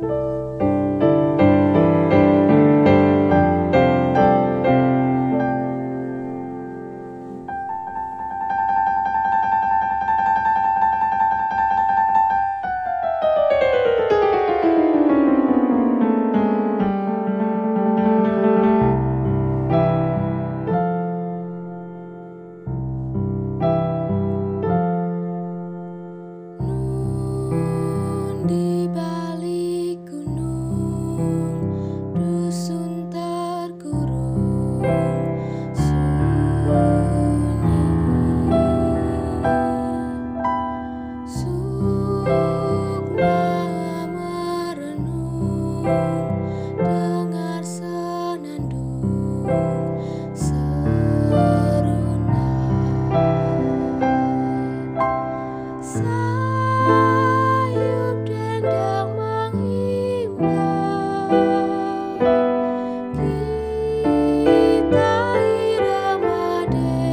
Alam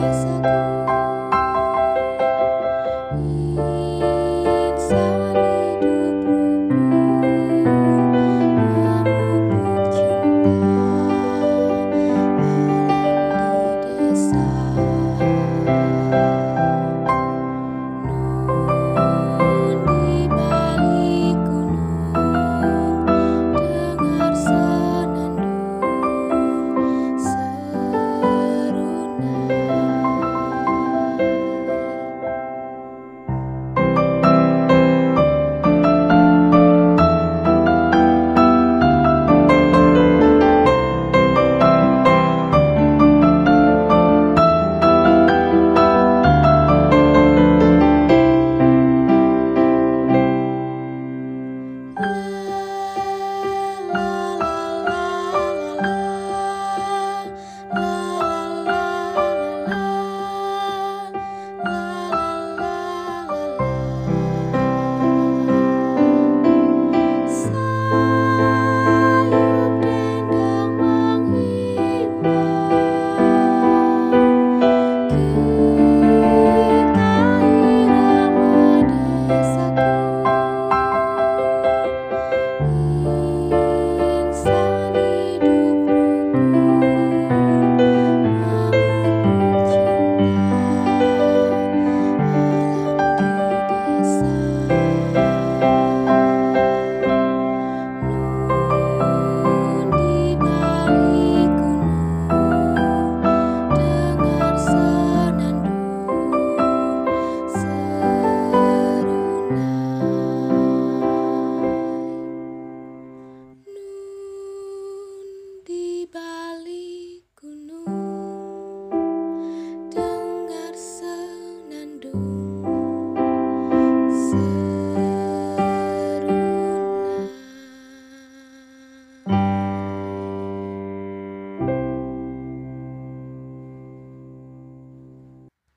di desa